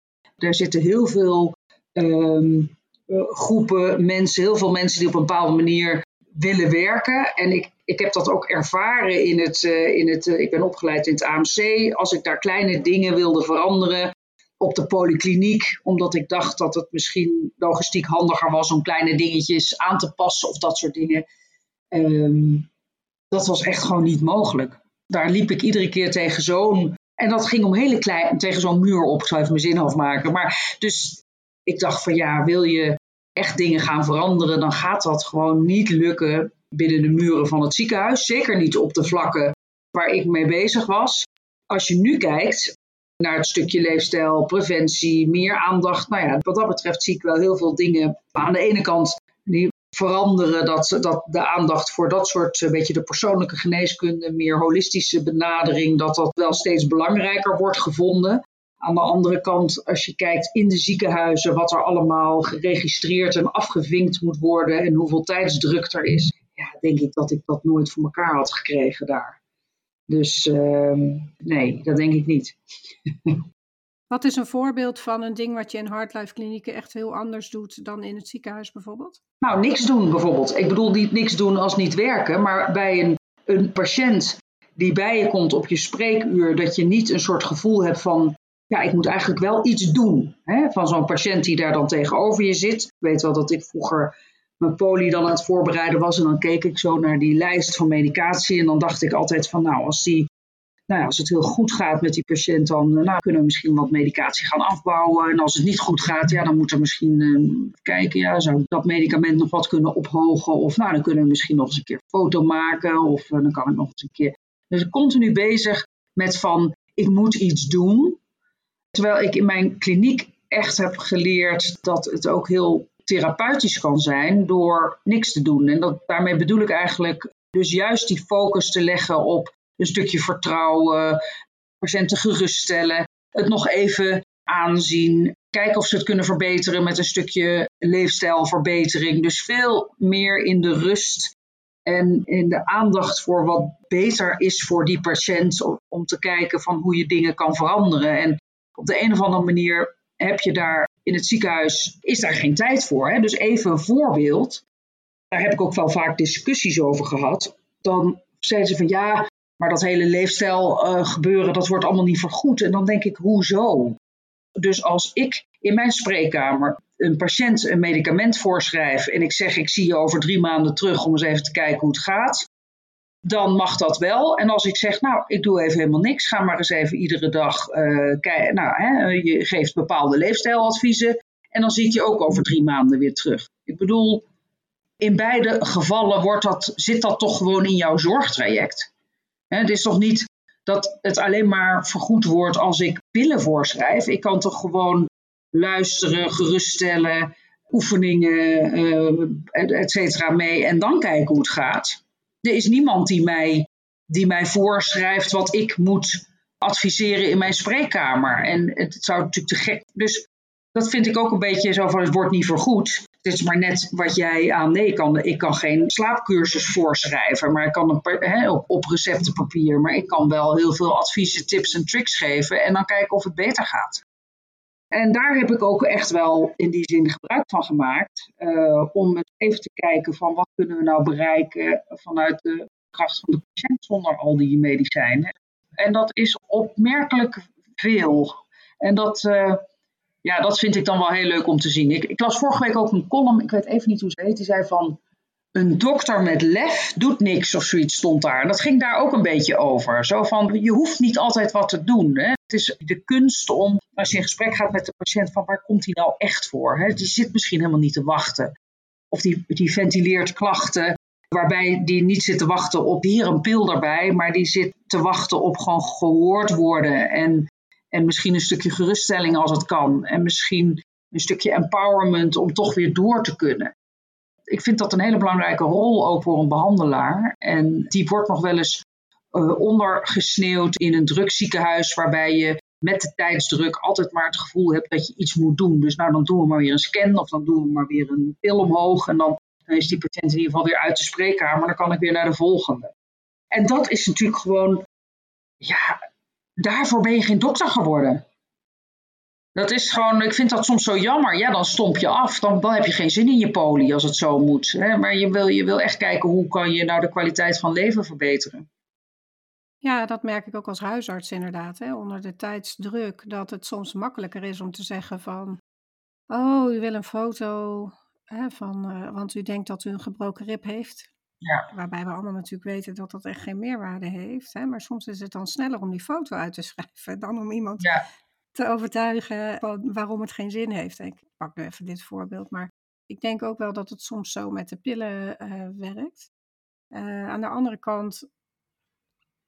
er zitten heel veel ehm, eh, groepen mensen, heel veel mensen die op een bepaalde manier willen werken. En ik, ik heb dat ook ervaren in het, uh, in het uh, ik ben opgeleid in het AMC. Als ik daar kleine dingen wilde veranderen op de polykliniek, omdat ik dacht dat het misschien logistiek handiger was om kleine dingetjes aan te passen of dat soort dingen. Um, dat was echt gewoon niet mogelijk. Daar liep ik iedere keer tegen zo'n en dat ging om hele klein, tegen zo'n muur op. Ik zal even mijn zin afmaken. Maar dus ik dacht van ja, wil je echt dingen gaan veranderen, dan gaat dat gewoon niet lukken binnen de muren van het ziekenhuis. Zeker niet op de vlakken waar ik mee bezig was. als je nu kijkt naar het stukje leefstijl, preventie, meer aandacht. Nou ja, wat dat betreft zie ik wel heel veel dingen aan de ene kant die veranderen. Dat, dat de aandacht voor dat soort, een beetje de persoonlijke geneeskunde, meer holistische benadering, dat dat wel steeds belangrijker wordt gevonden. Aan de andere kant, als je kijkt in de ziekenhuizen, wat er allemaal geregistreerd en afgevinkt moet worden en hoeveel tijdsdruk er is, ja, denk ik dat ik dat nooit voor elkaar had gekregen daar. Dus uh, nee, dat denk ik niet. Wat is een voorbeeld van een ding wat je in Hardlife klinieken echt heel anders doet dan in het ziekenhuis bijvoorbeeld? Nou, niks doen bijvoorbeeld. Ik bedoel niet niks doen als niet werken, maar bij een, een patiënt die bij je komt op je spreekuur, dat je niet een soort gevoel hebt van, ja, ik moet eigenlijk wel iets doen. Hè? Van zo'n patiënt die daar dan tegenover je zit. Ik weet wel dat ik vroeger mijn poli dan aan het voorbereiden was. En dan keek ik zo naar die lijst van medicatie. En dan dacht ik altijd van nou, als, die, nou als het heel goed gaat met die patiënt, dan eh, nou, kunnen we misschien wat medicatie gaan afbouwen. En als het niet goed gaat, ja, dan moet er misschien uh, kijken, ja, zou ik dat medicament nog wat kunnen ophogen? Of nou, dan kunnen we misschien nog eens een keer een foto maken. Of uh, dan kan ik nog eens een keer. Dus continu bezig met van, ik moet iets doen. Terwijl ik in mijn kliniek echt heb geleerd dat het ook heel therapeutisch kan zijn door niks te doen. En dat, daarmee bedoel ik eigenlijk dus juist die focus te leggen op een stukje vertrouwen, patiënten geruststellen, het nog even aanzien, kijken of ze het kunnen verbeteren met een stukje leefstijlverbetering. Dus veel meer in de rust en in de aandacht voor wat beter is voor die patiënt om te kijken van hoe je dingen kan veranderen. En op de een of andere manier heb je daar in het ziekenhuis is daar geen tijd voor. Hè? Dus even een voorbeeld. Daar heb ik ook wel vaak discussies over gehad. Dan zeiden ze van ja, maar dat hele leefstijl uh, gebeuren, dat wordt allemaal niet vergoed. En dan denk ik, hoezo? Dus als ik in mijn spreekkamer een patiënt een medicament voorschrijf en ik zeg ik zie je over drie maanden terug om eens even te kijken hoe het gaat, dan mag dat wel. En als ik zeg, nou, ik doe even helemaal niks, ga maar eens even iedere dag uh, kijken. Nou, hè, je geeft bepaalde leefstijladviezen en dan zie ik je ook over drie maanden weer terug. Ik bedoel, in beide gevallen wordt dat, zit dat toch gewoon in jouw zorgtraject. Het is toch niet dat het alleen maar vergoed wordt als ik pillen voorschrijf. Ik kan toch gewoon luisteren, geruststellen, oefeningen, uh, et cetera, mee en dan kijken hoe het gaat. Er is niemand die mij, die mij voorschrijft wat ik moet adviseren in mijn spreekkamer. En het zou natuurlijk te gek. Dus dat vind ik ook een beetje zo van het wordt niet vergoed. Het is maar net wat jij aan. Nee, ik kan, ik kan geen slaapcursus voorschrijven, maar ik kan een, op, receptenpapier. Maar ik kan wel heel veel adviezen, tips en tricks geven en dan kijken of het beter gaat. En daar heb ik ook echt wel in die zin gebruik van gemaakt. Uh, om even te kijken van wat kunnen we nou bereiken vanuit de kracht van de patiënt zonder al die medicijnen. En dat is opmerkelijk veel. En dat, uh, ja, dat vind ik dan wel heel leuk om te zien. Ik, ik las vorige week ook een column, ik weet even niet hoe ze heet, die zei van een dokter met lef doet niks of zoiets stond daar. En dat ging daar ook een beetje over. Zo van, je hoeft niet altijd wat te doen. Hè? Het is de kunst om, als je in gesprek gaat met de patiënt, van waar komt hij nou echt voor? Hè? Die zit misschien helemaal niet te wachten. Of die, die ventileert klachten waarbij die niet zit te wachten op hier een pil erbij, maar die zit te wachten op gewoon gehoord worden. En, en misschien een stukje geruststelling als het kan. En misschien een stukje empowerment om toch weer door te kunnen ik vind dat een hele belangrijke rol ook voor een behandelaar. En die wordt nog wel eens uh, ondergesneeuwd in een druk ziekenhuis, waarbij je met de tijdsdruk altijd maar het gevoel hebt dat je iets moet doen. Dus nou, dan doen we maar weer een scan of dan doen we maar weer een pil omhoog. En dan, dan is die patiënt in ieder geval weer uit de spreekkamer. Dan kan ik weer naar de volgende. En dat is natuurlijk gewoon, ja, daarvoor ben je geen dokter geworden. Dat is gewoon, ik vind dat soms zo jammer. Ja, dan stomp je af. Dan, dan heb je geen zin in je poli als het zo moet. Hè? Maar je wil, je wil echt kijken hoe kan je nou de kwaliteit van leven verbeteren. Ja, dat merk ik ook als huisarts inderdaad. Hè? Onder de tijdsdruk dat het soms makkelijker is om te zeggen van... Oh, u wil een foto hè, van... Uh, want u denkt dat u een gebroken rib heeft. Ja. Waarbij we allemaal natuurlijk weten dat dat echt geen meerwaarde heeft. Hè? Maar soms is het dan sneller om die foto uit te schrijven dan om iemand ja te overtuigen waarom het geen zin heeft. Ik pak nu even dit voorbeeld, maar ik denk ook wel dat het soms zo met de pillen uh, werkt. Uh, aan de andere kant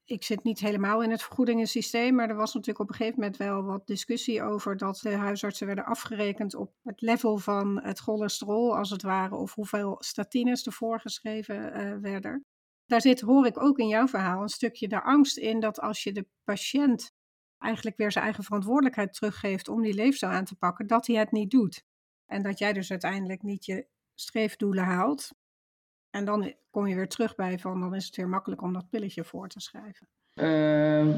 ik zit niet helemaal in het vergoedingensysteem, maar er was natuurlijk op een gegeven moment wel wat discussie over dat de huisartsen werden afgerekend op het level van het cholesterol, als het ware, of hoeveel statines er voorgeschreven uh, werden. Daar zit, hoor ik ook in jouw verhaal, een stukje de angst in dat als je de patiënt eigenlijk weer zijn eigen verantwoordelijkheid teruggeeft om die leefstijl aan te pakken, dat hij het niet doet. En dat jij dus uiteindelijk niet je streefdoelen haalt. En dan kom je weer terug bij van, dan is het weer makkelijk om dat pilletje voor te schrijven. Uh,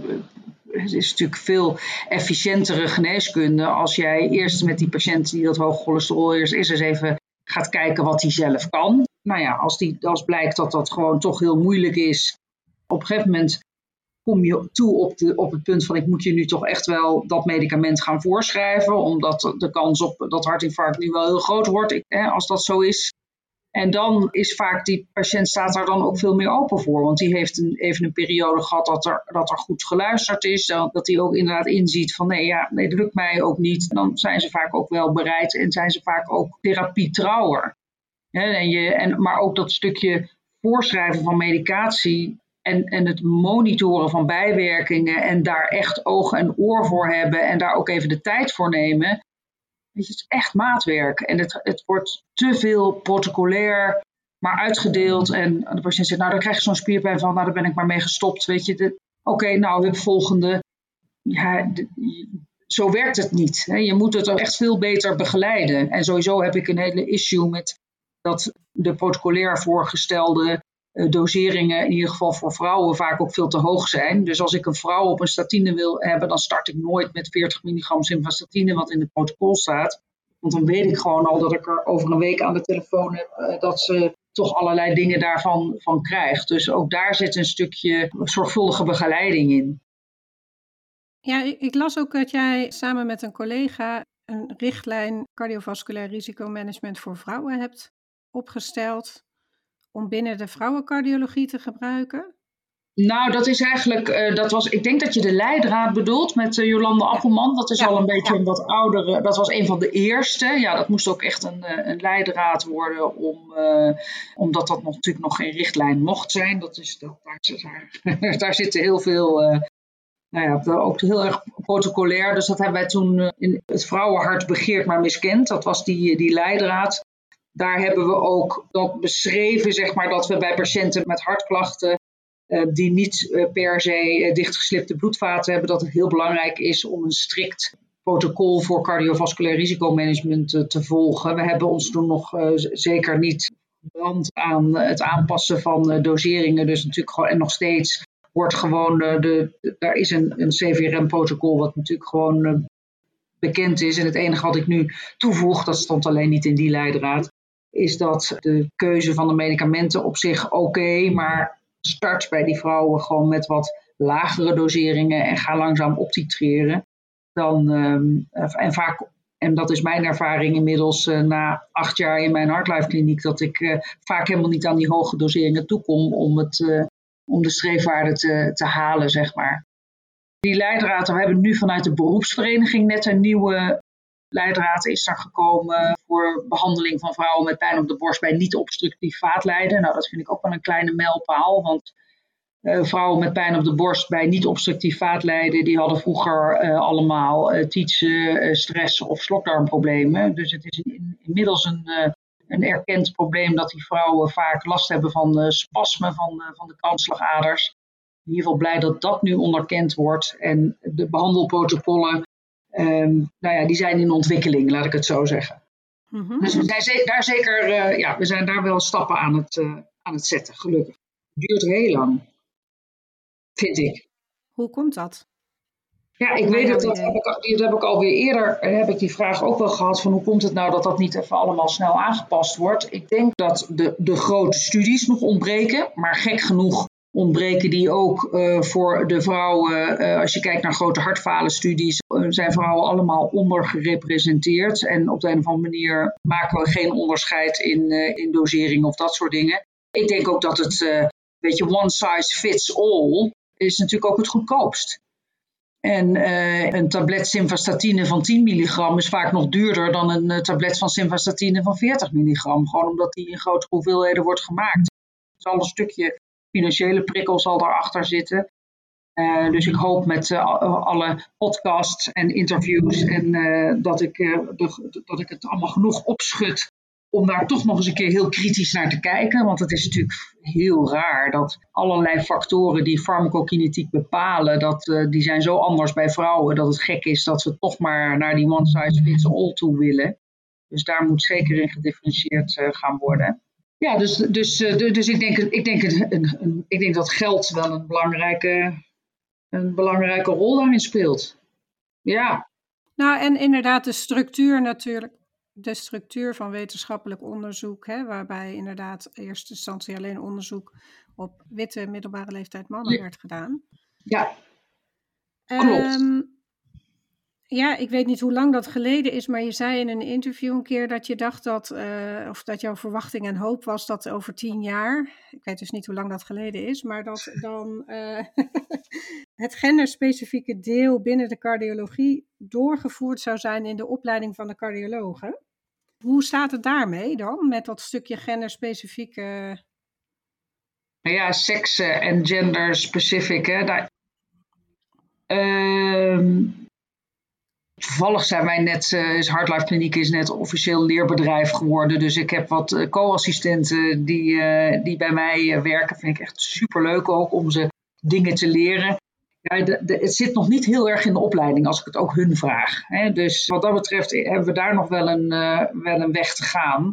het is natuurlijk veel efficiëntere geneeskunde als jij eerst met die patiënt die dat hoog cholesterol is, eerst eens even gaat kijken wat hij zelf kan. Nou ja, als, die, als blijkt dat dat gewoon toch heel moeilijk is, op een gegeven moment kom je toe op, de, op het punt van ik moet je nu toch echt wel dat medicament gaan voorschrijven, omdat de kans op dat hartinfarct nu wel heel groot wordt, hè, als dat zo is. En dan is vaak die patiënt staat daar dan ook veel meer open voor. Want die heeft een, even een periode gehad dat er, dat er goed geluisterd is. Dat hij ook inderdaad inziet van nee, ja, nee, dat lukt mij ook niet. Dan zijn ze vaak ook wel bereid en zijn ze vaak ook therapietrouwer. en je, en, maar ook dat stukje voorschrijven van medicatie en, en het monitoren van bijwerkingen en daar echt oog en oor voor hebben en daar ook even de tijd voor nemen. Weet het is echt maatwerk. En het, het wordt te veel protocolair, maar uitgedeeld. En de patiënt zegt, nou, dan krijg je zo'n spierpijn van, nou, daar ben ik maar mee gestopt. Weet je, oké, nou, we volgende. Ja, zo werkt het niet. Hè. Je moet het echt veel beter begeleiden. En sowieso heb ik een hele issue met dat de protocolair voorgestelde doseringen, in ieder geval voor vrouwen, vaak ook veel te hoog zijn. Dus als ik een vrouw op een statine wil hebben, dan start ik nooit met 40 milligram simvastatine, wat in het protocol staat. Want dan weet ik gewoon al dat ik er over een week aan de telefoon heb eh, dat ze toch allerlei dingen daarvan van krijgt. Dus ook daar zit een stukje zorgvuldige begeleiding in. Ja, ik las ook dat jij samen met een collega een richtlijn cardiovasculair risicomanagement voor vrouwen hebt opgesteld om binnen de vrouwencardiologie te gebruiken? Nou, dat is eigenlijk, uh, dat was, ik denk dat je de leidraad bedoelt met uh, Jolande Appelman. Dat is al een beetje een wat oudere, dat was een van de eerste. Ja, dat moest ook echt een, uh, een leidraad worden, om, omdat dat nog, natuurlijk nog geen richtlijn mocht zijn. Dat is, dat, daar, daar zitten heel veel, nou ja, ook heel erg protocolair. Dus dat hebben wij toen in het vrouwenhart begeerd maar miskend. Dat was die, die leidraad. Daar hebben we ook dat beschreven, zeg maar, dat we bij patiënten met hartklachten uh, die niet uh, per se uh, dichtgeslipte bloedvaten hebben, dat het heel belangrijk is om een strikt protocol voor cardiovasculair risicomanagement te volgen. We hebben ons toen nog zeker niet brand aan het aanpassen van doseringen. Dus natuurlijk gewoon, en nog steeds wordt gewoon, de, daar is een, een CVRM-protocol wat natuurlijk gewoon bekend is. En het enige wat ik nu toevoeg, dat stond alleen niet in die leidraad, is dat de keuze van de medicamenten op zich oké, maar start bij die vrouwen gewoon met wat lagere doseringen en ga langzaam optitreren. Dan, um, en vaak, en dat is mijn ervaring inmiddels uh, na acht jaar in mijn Heartlife kliniek, dat ik uh, vaak helemaal niet aan die hoge doseringen toekom om, het, uh, om de streefwaarde te, te halen, zeg maar. Die leidraad, we hebben nu vanuit de beroepsvereniging net een nieuwe leidraad is er gekomen voor behandeling van vrouwen met pijn op de borst bij niet-obstructief vaatlijden. Nou, dat vind ik ook wel een kleine mijlpaal, want uh, vrouwen met pijn op de borst bij niet-obstructief vaatlijden, die hadden vroeger uh, allemaal uh, stress of slokdarmproblemen. Dus het is in, inmiddels een, een erkend probleem dat die vrouwen vaak last hebben van spasmen van, van de kransslagaders. In ieder geval blij dat dat nu onderkend wordt en de behandelprotocollen Um, nou ja, die zijn in ontwikkeling, laat ik het zo zeggen. Mm-hmm. Dus we zijn daar zeker, uh, ja, we zijn daar wel stappen aan het, uh, aan het zetten, gelukkig. Het duurt heel lang, vind ik. Hoe komt dat? Ja, ik weet het, dat heb ik, dat heb ik alweer eerder, eh, heb ik die vraag ook wel gehad van hoe komt het nou dat dat niet even allemaal snel aangepast wordt. Ik denk dat de, de grote studies nog ontbreken, maar gek genoeg ontbreken die ook uh, voor de vrouwen, uh, als je kijkt naar grote hartfalenstudies, uh, zijn vrouwen allemaal ondergerepresenteerd. En op de een of andere manier maken we geen onderscheid in, in dosering of dat soort dingen. Ik denk ook dat het, weet je, one size fits all is natuurlijk ook het goedkoopst. En een tablet simvastatine van 10 milligram is vaak nog duurder dan een tablet van simvastatine van 40 milligram. Gewoon omdat die in grote hoeveelheden wordt gemaakt. Het is al een stukje financiële prikkel zal daarachter zitten. Uh, dus ik hoop met uh, alle podcasts en interviews en uh, dat, ik, dat ik het allemaal genoeg opschud om daar toch nog eens een keer heel kritisch naar te kijken. Want het is natuurlijk heel raar dat allerlei factoren die farmacokinetiek bepalen, dat, die zijn zo anders bij vrouwen dat het gek is dat we toch maar naar die one size fits all toe willen. Dus daar moet zeker in gedifferentieerd gaan worden. Ja, dus, dus, dus ik, denk, ik, denk, een, een, ik denk dat geld wel een belangrijke een belangrijke rol daarin speelt. Ja. Nou, en inderdaad de structuur natuurlijk. De structuur van wetenschappelijk onderzoek, hè, waarbij inderdaad in eerste instantie alleen onderzoek op witte middelbare leeftijd mannen werd gedaan. Ja, klopt. Um, ja, ik weet niet hoe lang dat geleden is, maar je zei in een interview een keer dat je dacht dat, uh, of dat jouw verwachting en hoop was dat over tien jaar, ik weet dus niet hoe lang dat geleden is, maar dat dan uh, het genderspecifieke deel binnen de cardiologie doorgevoerd zou zijn in de opleiding van de cardiologen. Hoe staat het daarmee dan, met dat stukje genderspecifieke? Nou ja, seks en genderspecific, hè. Daar, uh, Toevallig zijn wij net, uh, is Hardlife Kliniek is net officieel leerbedrijf geworden. Dus ik heb wat uh, co-assistenten die, uh, die bij mij werken. Vind ik echt super leuk ook om ze dingen te leren. Ja, de, het zit nog niet heel erg in de opleiding als ik het ook hun vraag. Hè. Dus wat dat betreft hebben we daar nog wel een, wel een weg te gaan.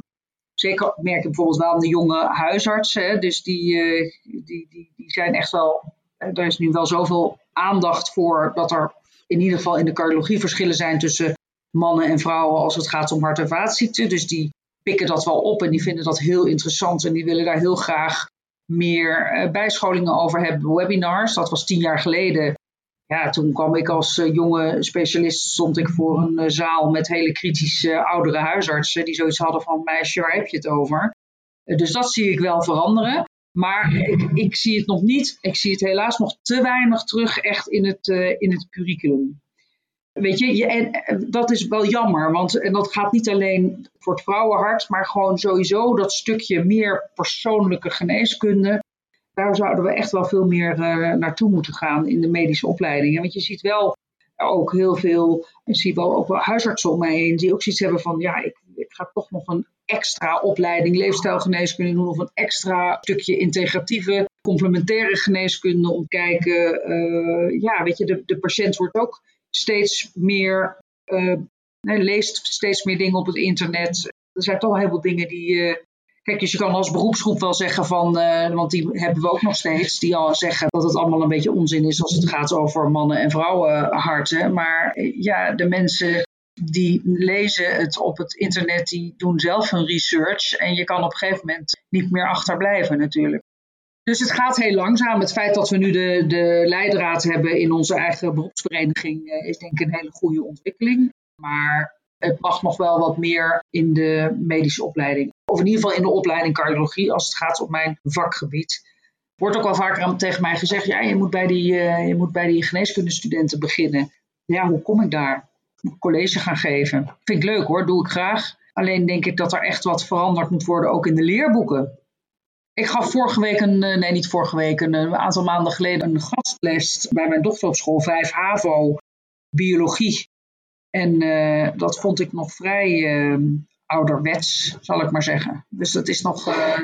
Zeker merk ik bijvoorbeeld wel aan de jonge huisartsen. Dus die, die, die, die zijn echt wel. Er is nu wel zoveel aandacht voor dat er in ieder geval in de cardiologie verschillen zijn tussen mannen en vrouwen als het gaat om hart- en vaatziekten. Dus die pikken dat wel op en die vinden dat heel interessant en die willen daar heel graag meer uh, bijscholingen over hebben. Webinars, dat was tien jaar geleden. Ja, toen kwam ik als uh, jonge specialist, stond ik voor een uh, zaal met hele kritische oudere huisartsen die zoiets hadden van meisje, waar heb je het over? dus dat zie ik wel veranderen. Maar ik, ik, zie het nog niet, ik zie het helaas nog te weinig terug echt in het, uh, in het curriculum. Weet je, je en, eh, dat is wel jammer, want en dat gaat niet alleen voor het vrouwenhart, maar gewoon sowieso dat stukje meer persoonlijke geneeskunde. Daar zouden we echt wel veel meer uh, naartoe moeten gaan in de medische opleidingen. Want je ziet wel ook heel veel, ik zie wel ook wel huisartsen om mij heen die ook zoiets hebben van, ja, ik, ik ga toch nog een extra opleiding leefstijlgeneeskunde doen of een extra stukje integratieve complementaire geneeskunde om te kijken. Uh, ja, weet je, de, de patiënt wordt ook steeds meer, uh, leest steeds meer dingen op het internet. Er zijn toch heel veel dingen die. Uh, kijk, dus je kan als beroepsgroep wel zeggen van, want die hebben we ook nog steeds, die al zeggen dat het allemaal een beetje onzin is als het gaat over mannen- en vrouwenharten. Maar ja, de mensen die lezen het op het internet, die doen zelf hun research. En je kan op een gegeven moment niet meer achterblijven natuurlijk. Dus het gaat heel langzaam. Het feit dat we nu de, de leidraad hebben in onze eigen beroepsvereniging eh, is denk ik een hele goede ontwikkeling. Maar het mag nog wel wat meer in de medische opleiding. Of in ieder geval in de opleiding cardiologie als het gaat om mijn vakgebied. Wordt ook wel vaker tegen mij gezegd, ja, je moet bij die, uh, je moet bij die geneeskundestudenten beginnen. Ja, hoe kom ik daar? College gaan geven. Vind ik leuk hoor, doe ik graag. Alleen denk ik dat er echt wat veranderd moet worden, ook in de leerboeken. Ik gaf vorige week, een, eh, nee niet vorige week, een, een aantal maanden geleden een gastles bij mijn dochter op school, 5 HAVO, biologie. En uh, dat vond ik nog vrij uh, ouderwets, zal ik maar zeggen. Dus dat is nog, uh,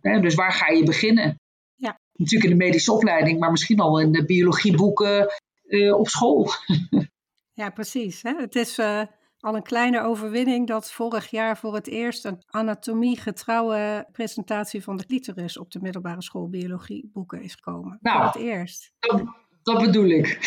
hè, dus waar ga je beginnen? Ja. Natuurlijk in de medische opleiding, maar misschien al in de biologieboeken op school. Ja, precies. Hè? Het is uh, al een kleine overwinning dat vorig jaar voor het eerst een anatomie-getrouwe presentatie van de clitoris op de middelbare school biologieboeken is gekomen. Nou, voor het eerst. Dat, dat bedoel ik.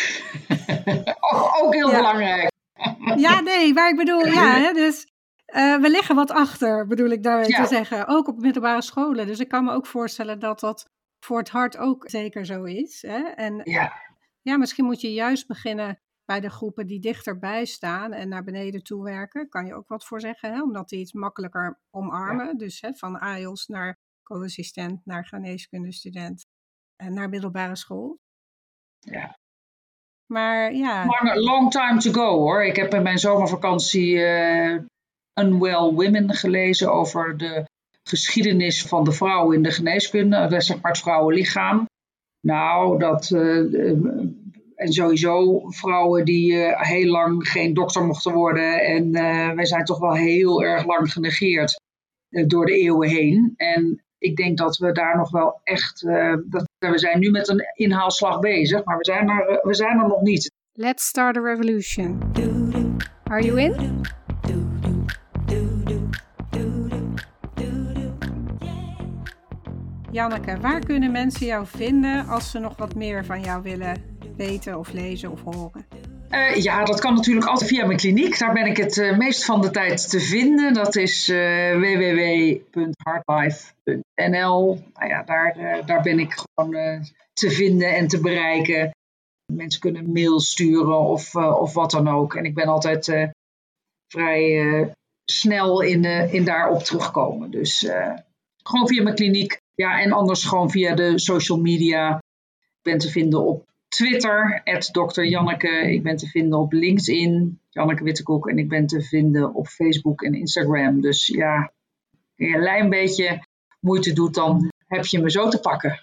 ook, ook, heel belangrijk. ja, nee, maar ik bedoel, ja, hè, dus uh, we liggen wat achter, bedoel ik daarmee ja. te zeggen. Ook op middelbare scholen. Dus ik kan me ook voorstellen dat dat voor het hart ook zeker zo is. Hè? En ja. ja, misschien moet je juist beginnen bij de groepen die dichterbij staan en naar beneden toe werken, kan je ook wat voor zeggen, hè? omdat die iets makkelijker omarmen. Dus hè, van AIOS naar co-assistent, naar geneeskundestudent en naar middelbare school. Ja. Maar ja. Long, long time to go hoor. Ik heb in mijn zomervakantie uh, Unwell Women gelezen over de geschiedenis van de vrouw in de geneeskunde, zeg maar het vrouwenlichaam. Nou, dat. En sowieso vrouwen die heel lang geen dokter mochten worden. En wij zijn toch wel heel erg lang genegeerd door de eeuwen heen. En ik denk dat we daar nog wel echt. dat, we zijn nu met een inhaalslag bezig, maar we zijn er, we zijn er nog niet. Let's start a revolution. Are you in? Janneke, waar kunnen mensen jou vinden als ze nog wat meer van jou willen weten of lezen of horen? Uh, ja, dat kan natuurlijk altijd via mijn kliniek. Daar ben ik het uh, meest van de tijd te vinden. Dat is uh, www.hardlife.nl. Nou ja, daar, daar ben ik gewoon te vinden en te bereiken. Mensen kunnen mail sturen of, of wat dan ook. En ik ben altijd vrij snel in, in daarop terugkomen. Dus gewoon via mijn kliniek. Ja, en anders gewoon via de social media. Ik ben te vinden op Twitter, Dr. Janneke. Ik ben te vinden op LinkedIn, Janneke Wittekoek. En ik ben te vinden op Facebook en Instagram. Dus ja, als je een klein beetje moeite doet, dan heb je me zo te pakken.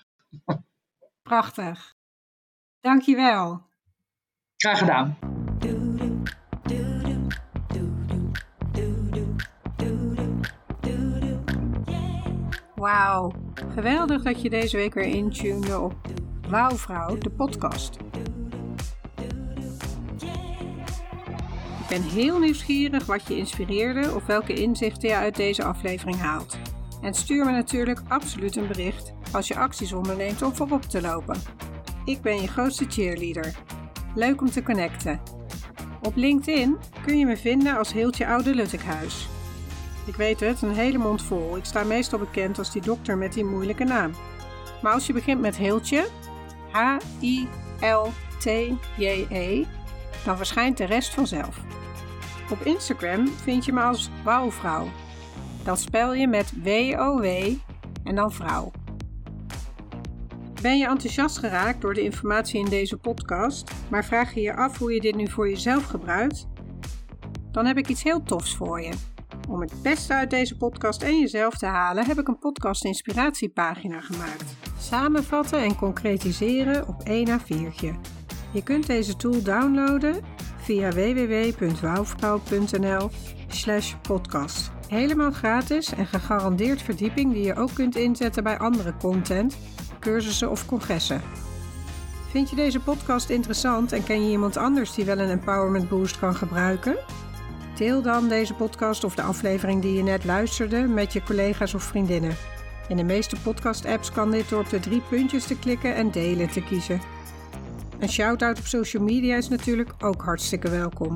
Prachtig. Dankjewel. Graag gedaan. Wauw, geweldig dat je deze week weer intunede op Wauwvrouw, de podcast. Ik ben heel nieuwsgierig wat je inspireerde of welke inzichten je uit deze aflevering haalt. En stuur me natuurlijk absoluut een bericht als je acties onderneemt om voorop te lopen. Ik ben je grootste cheerleader. Leuk om te connecten. Op LinkedIn kun je me vinden als Heeltje Oude Luttekhuis. Ik weet het, een hele mond vol. Ik sta meestal bekend als die dokter met die moeilijke naam. Maar als je begint met Heeltje, H-I-L-T-J-E, dan verschijnt de rest vanzelf. Op Instagram vind je me als Wouwvrouw. Dat spel je met W-O-W en dan vrouw. Ben je enthousiast geraakt door de informatie in deze podcast, maar vraag je je af hoe je dit nu voor jezelf gebruikt? Dan heb ik iets heel tofs voor je. Om het beste uit deze podcast en jezelf te halen, heb ik een podcast inspiratiepagina gemaakt. Samenvatten en concretiseren op 1 A4'tje. Je kunt deze tool downloaden via www.wouwvrouw.nl slash podcast. Helemaal gratis en gegarandeerd verdieping die je ook kunt inzetten bij andere content, cursussen of congressen. Vind je deze podcast interessant en ken je iemand anders die wel een empowerment boost kan gebruiken? Deel dan deze podcast of de aflevering die je net luisterde met je collega's of vriendinnen. In de meeste podcast-apps kan dit door op de drie puntjes te klikken en delen te kiezen. Een shout-out op social media is natuurlijk ook hartstikke welkom.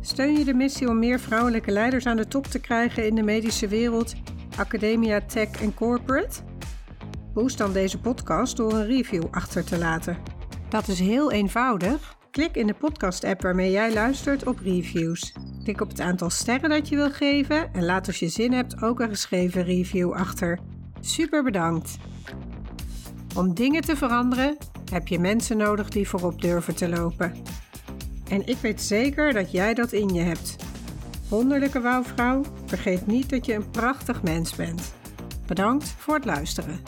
Steun je de missie om meer vrouwelijke leiders aan de top te krijgen in de medische wereld, academia, tech en corporate? Boost dan deze podcast door een review achter te laten. Dat is heel eenvoudig. Klik in de podcast-app waarmee jij luistert op reviews. Klik op het aantal sterren dat je wil geven en laat als je zin hebt ook een geschreven review achter. Super bedankt! Om dingen te veranderen heb je mensen nodig die voorop durven te lopen. En ik weet zeker dat jij dat in je hebt. Wonderlijke wouwvrouw, vergeet niet dat je een prachtig mens bent. Bedankt voor het luisteren.